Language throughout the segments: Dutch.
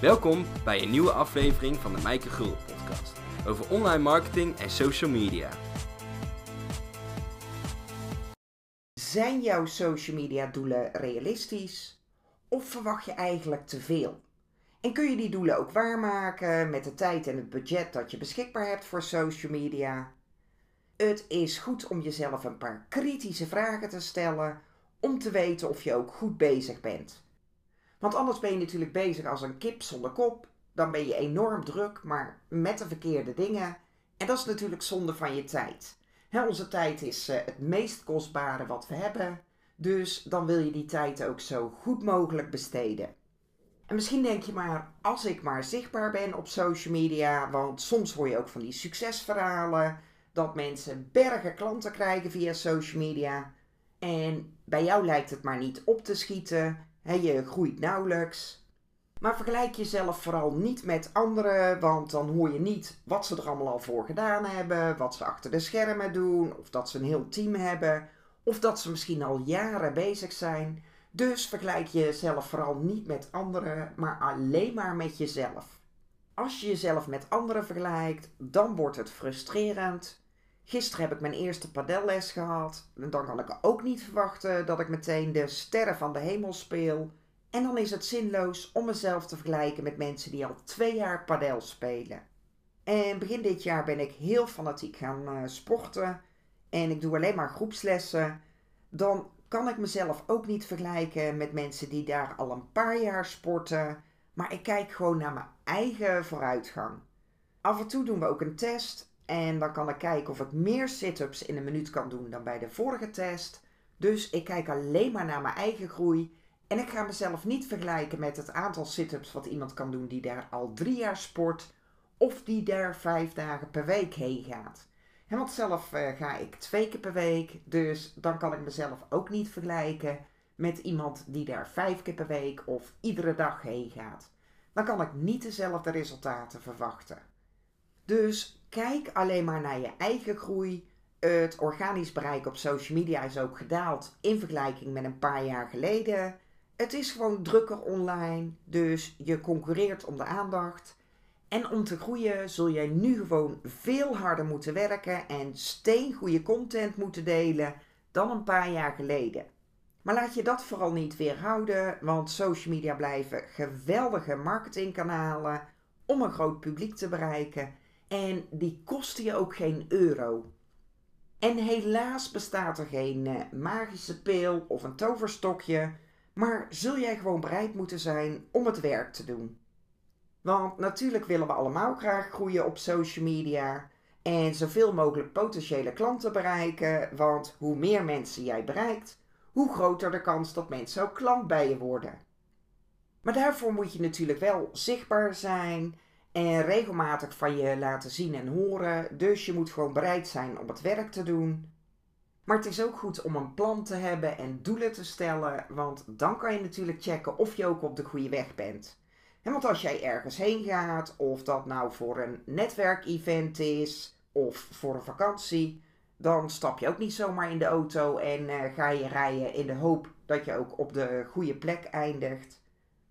Welkom bij een nieuwe aflevering van de Mijke Gul podcast over online marketing en social media. Zijn jouw social media doelen realistisch? Of verwacht je eigenlijk te veel? En kun je die doelen ook waarmaken met de tijd en het budget dat je beschikbaar hebt voor social media? Het is goed om jezelf een paar kritische vragen te stellen om te weten of je ook goed bezig bent. Want anders ben je natuurlijk bezig als een kip zonder kop. Dan ben je enorm druk, maar met de verkeerde dingen. En dat is natuurlijk zonde van je tijd. onze tijd is eh, het meest kostbare wat we hebben. Dus dan wil je die tijd ook zo goed mogelijk besteden. En misschien denk je maar, als ik maar zichtbaar ben op social media, want soms hoor je ook van die succesverhalen, dat mensen bergen klanten krijgen via social media. En bij jou lijkt het maar niet op te schieten je groeit nauwelijks. Maar vergelijk jezelf vooral niet met anderen, want dan hoor je niet wat ze er allemaal al voor gedaan hebben, wat ze achter de schermen doen, of dat ze een heel team hebben, of dat ze misschien al jaren bezig zijn. Dus vergelijk jezelf vooral niet met anderen, maar alleen maar met jezelf. Als je jezelf met anderen vergelijkt, dan wordt het frustrerend. Gisteren heb ik mijn eerste padelles gehad. Dan kan ik ook niet verwachten dat ik meteen de sterren van de hemel speel. En dan is het zinloos om mezelf te vergelijken met mensen die al twee jaar padel spelen. En begin dit jaar ben ik heel fanatiek gaan uh, sporten. En ik doe alleen maar groepslessen. Dan kan ik mezelf ook niet vergelijken met mensen die daar al een paar jaar sporten. Maar ik kijk gewoon naar mijn eigen vooruitgang. Af en toe doen we ook een test en dan kan ik kijken of ik meer sit-ups in een minuut kan doen dan bij de vorige test. Dus ik kijk alleen maar naar mijn eigen groei. En ik ga mezelf niet vergelijken met het aantal sit-ups wat iemand kan doen die daar al drie jaar sport. Of die daar vijf dagen per week heen gaat. En want zelf uh, ga ik twee keer per week. Dus dan kan ik mezelf ook niet vergelijken met iemand die daar vijf keer per week of iedere dag heen gaat. Dan kan ik niet dezelfde resultaten verwachten. Dus kijk alleen maar naar je eigen groei. Het organisch bereik op social media is ook gedaald in vergelijking met een paar jaar geleden. Het is gewoon drukker online, dus je concurreert om de aandacht. En om te groeien zul jij nu gewoon veel harder moeten werken en steengoede content moeten delen dan een paar jaar geleden. Maar laat je dat vooral niet weerhouden, want social media blijven geweldige marketingkanalen om een groot publiek te bereiken en die kosten je ook geen euro. En helaas bestaat er geen uh, magische pil of een toverstokje, maar zul jij gewoon bereid moeten zijn om het werk te doen. Want natuurlijk willen we allemaal graag groeien op social media en zoveel mogelijk potentiële klanten bereiken, want hoe meer mensen jij bereikt, hoe groter de kans dat mensen ook klant bij je worden. Maar daarvoor moet je natuurlijk wel zichtbaar zijn en regelmatig van je laten zien en horen. Dus je moet gewoon bereid zijn om het werk te doen. Maar het is ook goed om een plan te hebben en doelen te stellen, want dan kan je natuurlijk checken of je ook op de goede weg bent. En want als jij ergens heen gaat, of dat nou voor een netwerkevent is of voor een vakantie, dan stap je ook niet zomaar in de auto en uh, ga je rijden in de hoop dat je ook op de goede plek eindigt.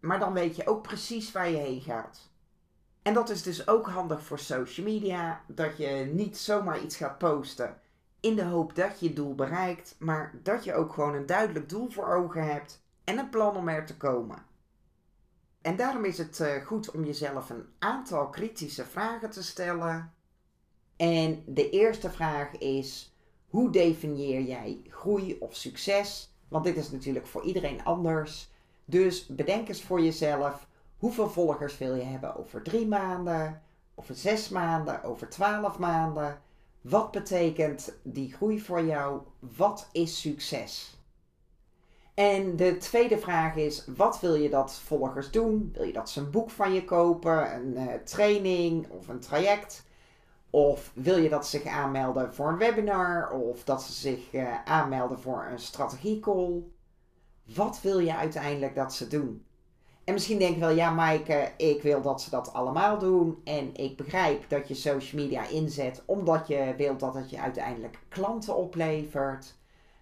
Maar dan weet je ook precies waar je heen gaat. En dat is dus ook handig voor social media, dat je niet zomaar iets gaat posten in de hoop dat je het doel bereikt, maar dat je ook gewoon een duidelijk doel voor ogen hebt en een plan om er te komen. En daarom is het eh, goed om jezelf een aantal kritische vragen te stellen. En de eerste vraag is: hoe definieer jij groei of succes? Want dit is natuurlijk voor iedereen anders. Dus bedenk eens voor jezelf Hoeveel volgers wil je hebben over drie maanden, over zes maanden, over twaalf maanden? Wat betekent die groei voor jou? Wat is succes? En de tweede vraag is: wat wil je dat volgers doen? Wil je dat ze een boek van je kopen, een uh, training of een traject? Of wil je dat ze zich aanmelden voor een webinar of dat ze zich uh, aanmelden voor een strategiecall? Wat wil je uiteindelijk dat ze doen? En misschien denk je wel, ja Maaike, ik wil dat ze dat allemaal doen. En ik begrijp dat je social media inzet omdat je wilt dat het je uiteindelijk klanten oplevert.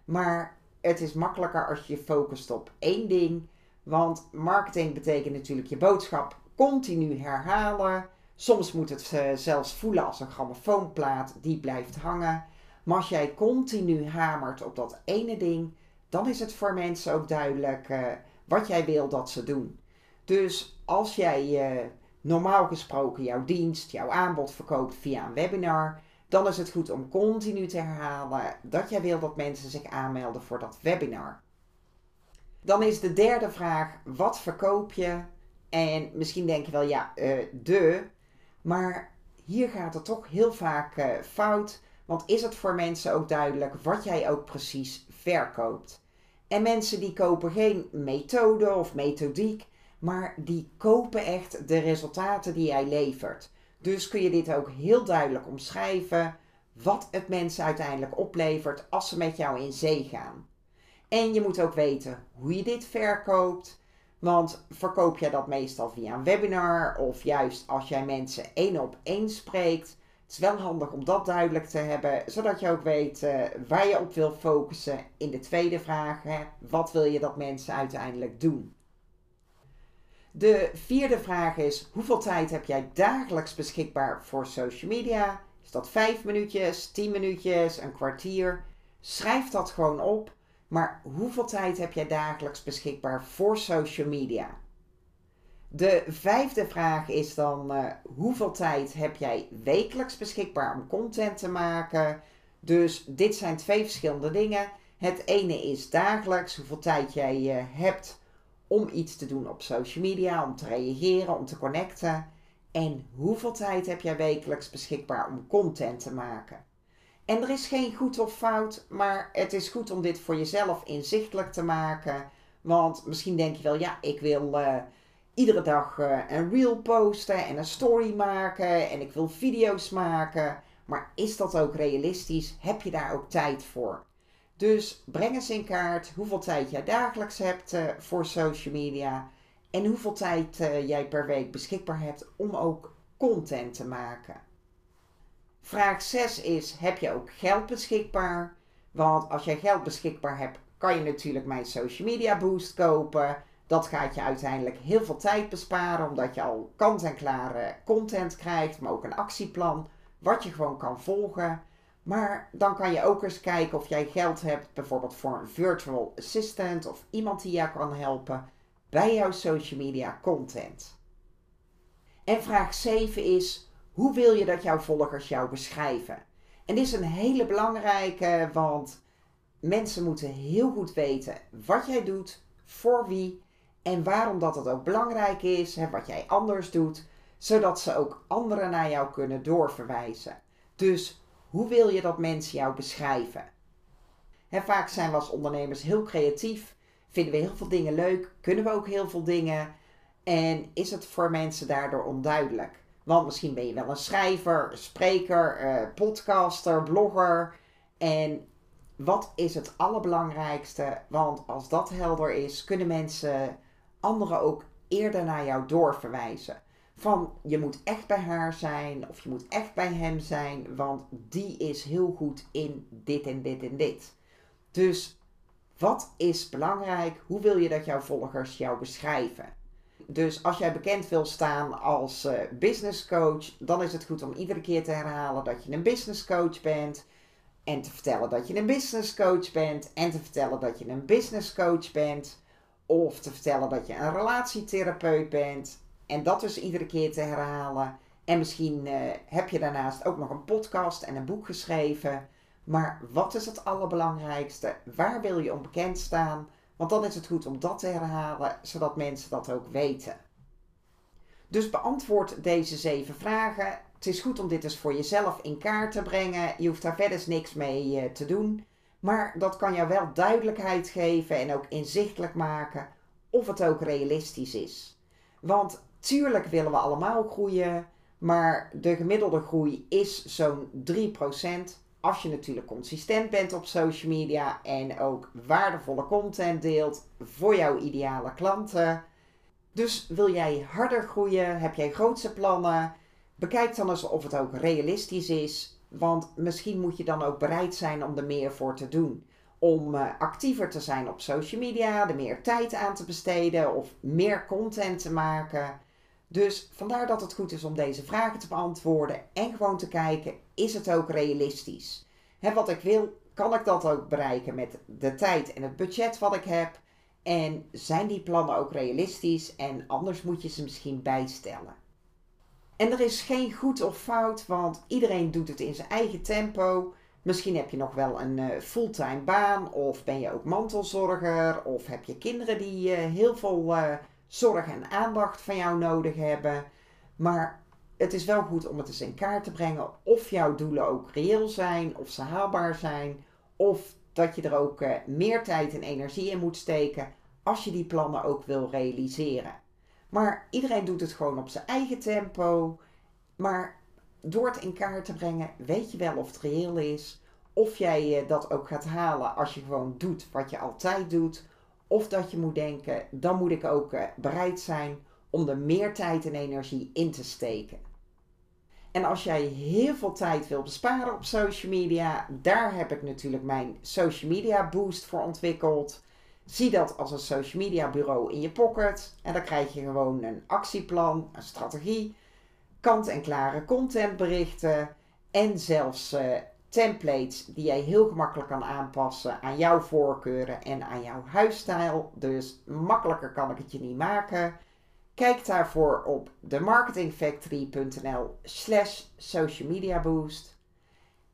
Maar het is makkelijker als je je focust op één ding. Want marketing betekent natuurlijk je boodschap continu herhalen. Soms moet het uh, zelfs voelen als een grammofoonplaat die blijft hangen. Maar als jij continu hamert op dat ene ding, dan is het voor mensen ook duidelijk uh, wat jij wil dat ze doen. Dus als jij uh, normaal gesproken jouw dienst, jouw aanbod verkoopt via een webinar, dan is het goed om continu te herhalen dat jij wil dat mensen zich aanmelden voor dat webinar. Dan is de derde vraag: wat verkoop je? En misschien denk je wel, ja, uh, de. Maar hier gaat het toch heel vaak uh, fout. Want is het voor mensen ook duidelijk wat jij ook precies verkoopt? En mensen die kopen geen methode of methodiek, maar die kopen echt de resultaten die jij levert. Dus kun je dit ook heel duidelijk omschrijven wat het mensen uiteindelijk oplevert als ze met jou in zee gaan. En je moet ook weten hoe je dit verkoopt. Want verkoop jij dat meestal via een webinar of juist als jij mensen één op één spreekt? Het is wel handig om dat duidelijk te hebben, zodat je ook weet uh, waar je op wil focussen. In de tweede vraag, hè, wat wil je dat mensen uiteindelijk doen? De vierde vraag is: hoeveel tijd heb jij dagelijks beschikbaar voor social media? Is dat vijf minuutjes, tien minuutjes, een kwartier? Schrijf dat gewoon op. Maar hoeveel tijd heb jij dagelijks beschikbaar voor social media? De vijfde vraag is dan: uh, hoeveel tijd heb jij wekelijks beschikbaar om content te maken? Dus dit zijn twee verschillende dingen. Het ene is dagelijks, hoeveel tijd jij uh, hebt om iets te doen op social media, om te reageren, om te connecten. En hoeveel tijd heb jij wekelijks beschikbaar om content te maken? En er is geen goed of fout, maar het is goed om dit voor jezelf inzichtelijk te maken. Want misschien denk je wel, ja, ik wil uh, iedere dag uh, een reel posten en een story maken en ik wil video's maken. Maar is dat ook realistisch? Heb je daar ook tijd voor? Dus breng eens in kaart hoeveel tijd jij dagelijks hebt uh, voor social media en hoeveel tijd uh, jij per week beschikbaar hebt om ook content te maken. Vraag 6 is: heb je ook geld beschikbaar? Want als jij geld beschikbaar hebt, kan je natuurlijk mijn social media boost kopen. Dat gaat je uiteindelijk heel veel tijd besparen, omdat je al kant-en-klare content krijgt, maar ook een actieplan, wat je gewoon kan volgen. Maar dan kan je ook eens kijken of jij geld hebt, bijvoorbeeld voor een virtual assistant of iemand die jou kan helpen bij jouw social media content. En vraag 7 is: hoe wil je dat jouw volgers jou beschrijven? En dit is een hele belangrijke, want mensen moeten heel goed weten wat jij doet, voor wie en waarom dat het ook belangrijk is, hè, wat jij anders doet, zodat ze ook anderen naar jou kunnen doorverwijzen. Dus hoe wil je dat mensen jou beschrijven? Vaak zijn we als ondernemers heel creatief, vinden we heel veel dingen leuk, kunnen we ook heel veel dingen en is het voor mensen daardoor onduidelijk. Want misschien ben je wel een schrijver, spreker, eh, podcaster, blogger. En wat is het allerbelangrijkste? Want als dat helder is, kunnen mensen anderen ook eerder naar jou doorverwijzen. Van je moet echt bij haar zijn of je moet echt bij hem zijn, want die is heel goed in dit en dit en dit. Dus wat is belangrijk? Hoe wil je dat jouw volgers jou beschrijven? Dus als jij bekend wil staan als uh, business coach, dan is het goed om iedere keer te herhalen dat je een business coach bent. En te vertellen dat je een business coach bent. En te vertellen dat je een business coach bent. Of te vertellen dat je een relatietherapeut bent. En dat dus iedere keer te herhalen. En misschien uh, heb je daarnaast ook nog een podcast en een boek geschreven. Maar wat is het allerbelangrijkste? Waar wil je onbekend staan? Want dan is het goed om dat te herhalen, zodat mensen dat ook weten. Dus beantwoord deze zeven vragen. Het is goed om dit eens voor jezelf in kaart te brengen. Je hoeft daar verder niks mee uh, te doen. Maar dat kan jou wel duidelijkheid geven en ook inzichtelijk maken of het ook realistisch is. Want Tuurlijk willen we allemaal groeien, maar de gemiddelde groei is zo'n 3%. Als je natuurlijk consistent bent op social media en ook waardevolle content deelt voor jouw ideale klanten. Dus wil jij harder groeien? Heb jij grootse plannen? Bekijk dan eens of het ook realistisch is. Want misschien moet je dan ook bereid zijn om er meer voor te doen. Om uh, actiever te zijn op social media, er meer tijd aan te besteden of meer content te maken. Dus vandaar dat het goed is om deze vragen te beantwoorden en gewoon te kijken, is het ook realistisch? Wat ik wil, kan ik dat ook bereiken met de tijd en het budget wat ik heb? En zijn die plannen ook realistisch en anders moet je ze misschien bijstellen? En er is geen goed of fout, want iedereen doet het in zijn eigen tempo. Misschien heb je nog wel een uh, fulltime baan, of ben je ook mantelzorger, of heb je kinderen die uh, heel veel uh, zorg en aandacht van jou nodig hebben. Maar het is wel goed om het eens in kaart te brengen of jouw doelen ook reëel zijn, of ze haalbaar zijn, of dat je er ook meer tijd en energie in moet steken als je die plannen ook wil realiseren. Maar iedereen doet het gewoon op zijn eigen tempo. Maar door het in kaart te brengen, weet je wel of het reëel is. Of jij eh, dat ook gaat halen als je gewoon doet wat je altijd doet. Of dat je moet denken, dan moet ik ook eh, bereid zijn om er meer tijd en energie in te steken. En als jij heel veel tijd wil besparen op social media, daar heb ik natuurlijk mijn social media boost voor ontwikkeld. Zie dat als een social media bureau in je pocket. En dan krijg je gewoon een actieplan, een strategie, kant-en-klare contentberichten en zelfs uh, templates die jij heel gemakkelijk kan aanpassen aan jouw voorkeuren en aan jouw huisstijl. Dus makkelijker kan ik het je niet maken. Kijk daarvoor op themarketingfactory.nl slash social media boost.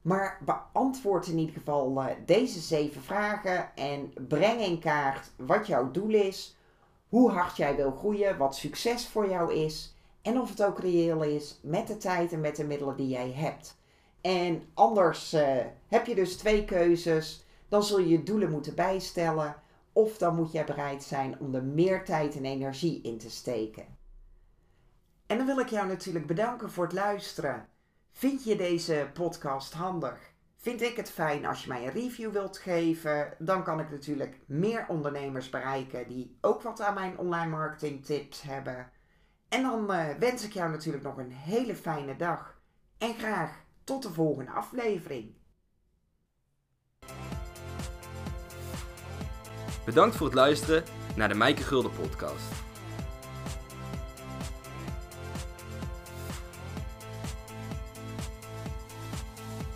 Maar beantwoord in ieder geval uh, deze zeven vragen en breng in kaart wat jouw doel is, hoe hard jij wil groeien, wat succes voor jou is en of het ook reëel is met de tijd en met de middelen die jij hebt. En anders uh, heb je dus twee keuzes. Dan zul je je doelen moeten bijstellen of dan moet jij bereid zijn om er meer tijd en energie in te steken. En dan wil ik jou natuurlijk bedanken voor het luisteren. Vind je deze podcast handig? Vind ik het fijn als je mij een review wilt geven? Dan kan ik natuurlijk meer ondernemers bereiken die ook wat aan mijn online marketing tips hebben. En dan uh, wens ik jou natuurlijk nog een hele fijne dag. En graag tot de volgende aflevering. Bedankt voor het luisteren naar de Mijke Gulden podcast.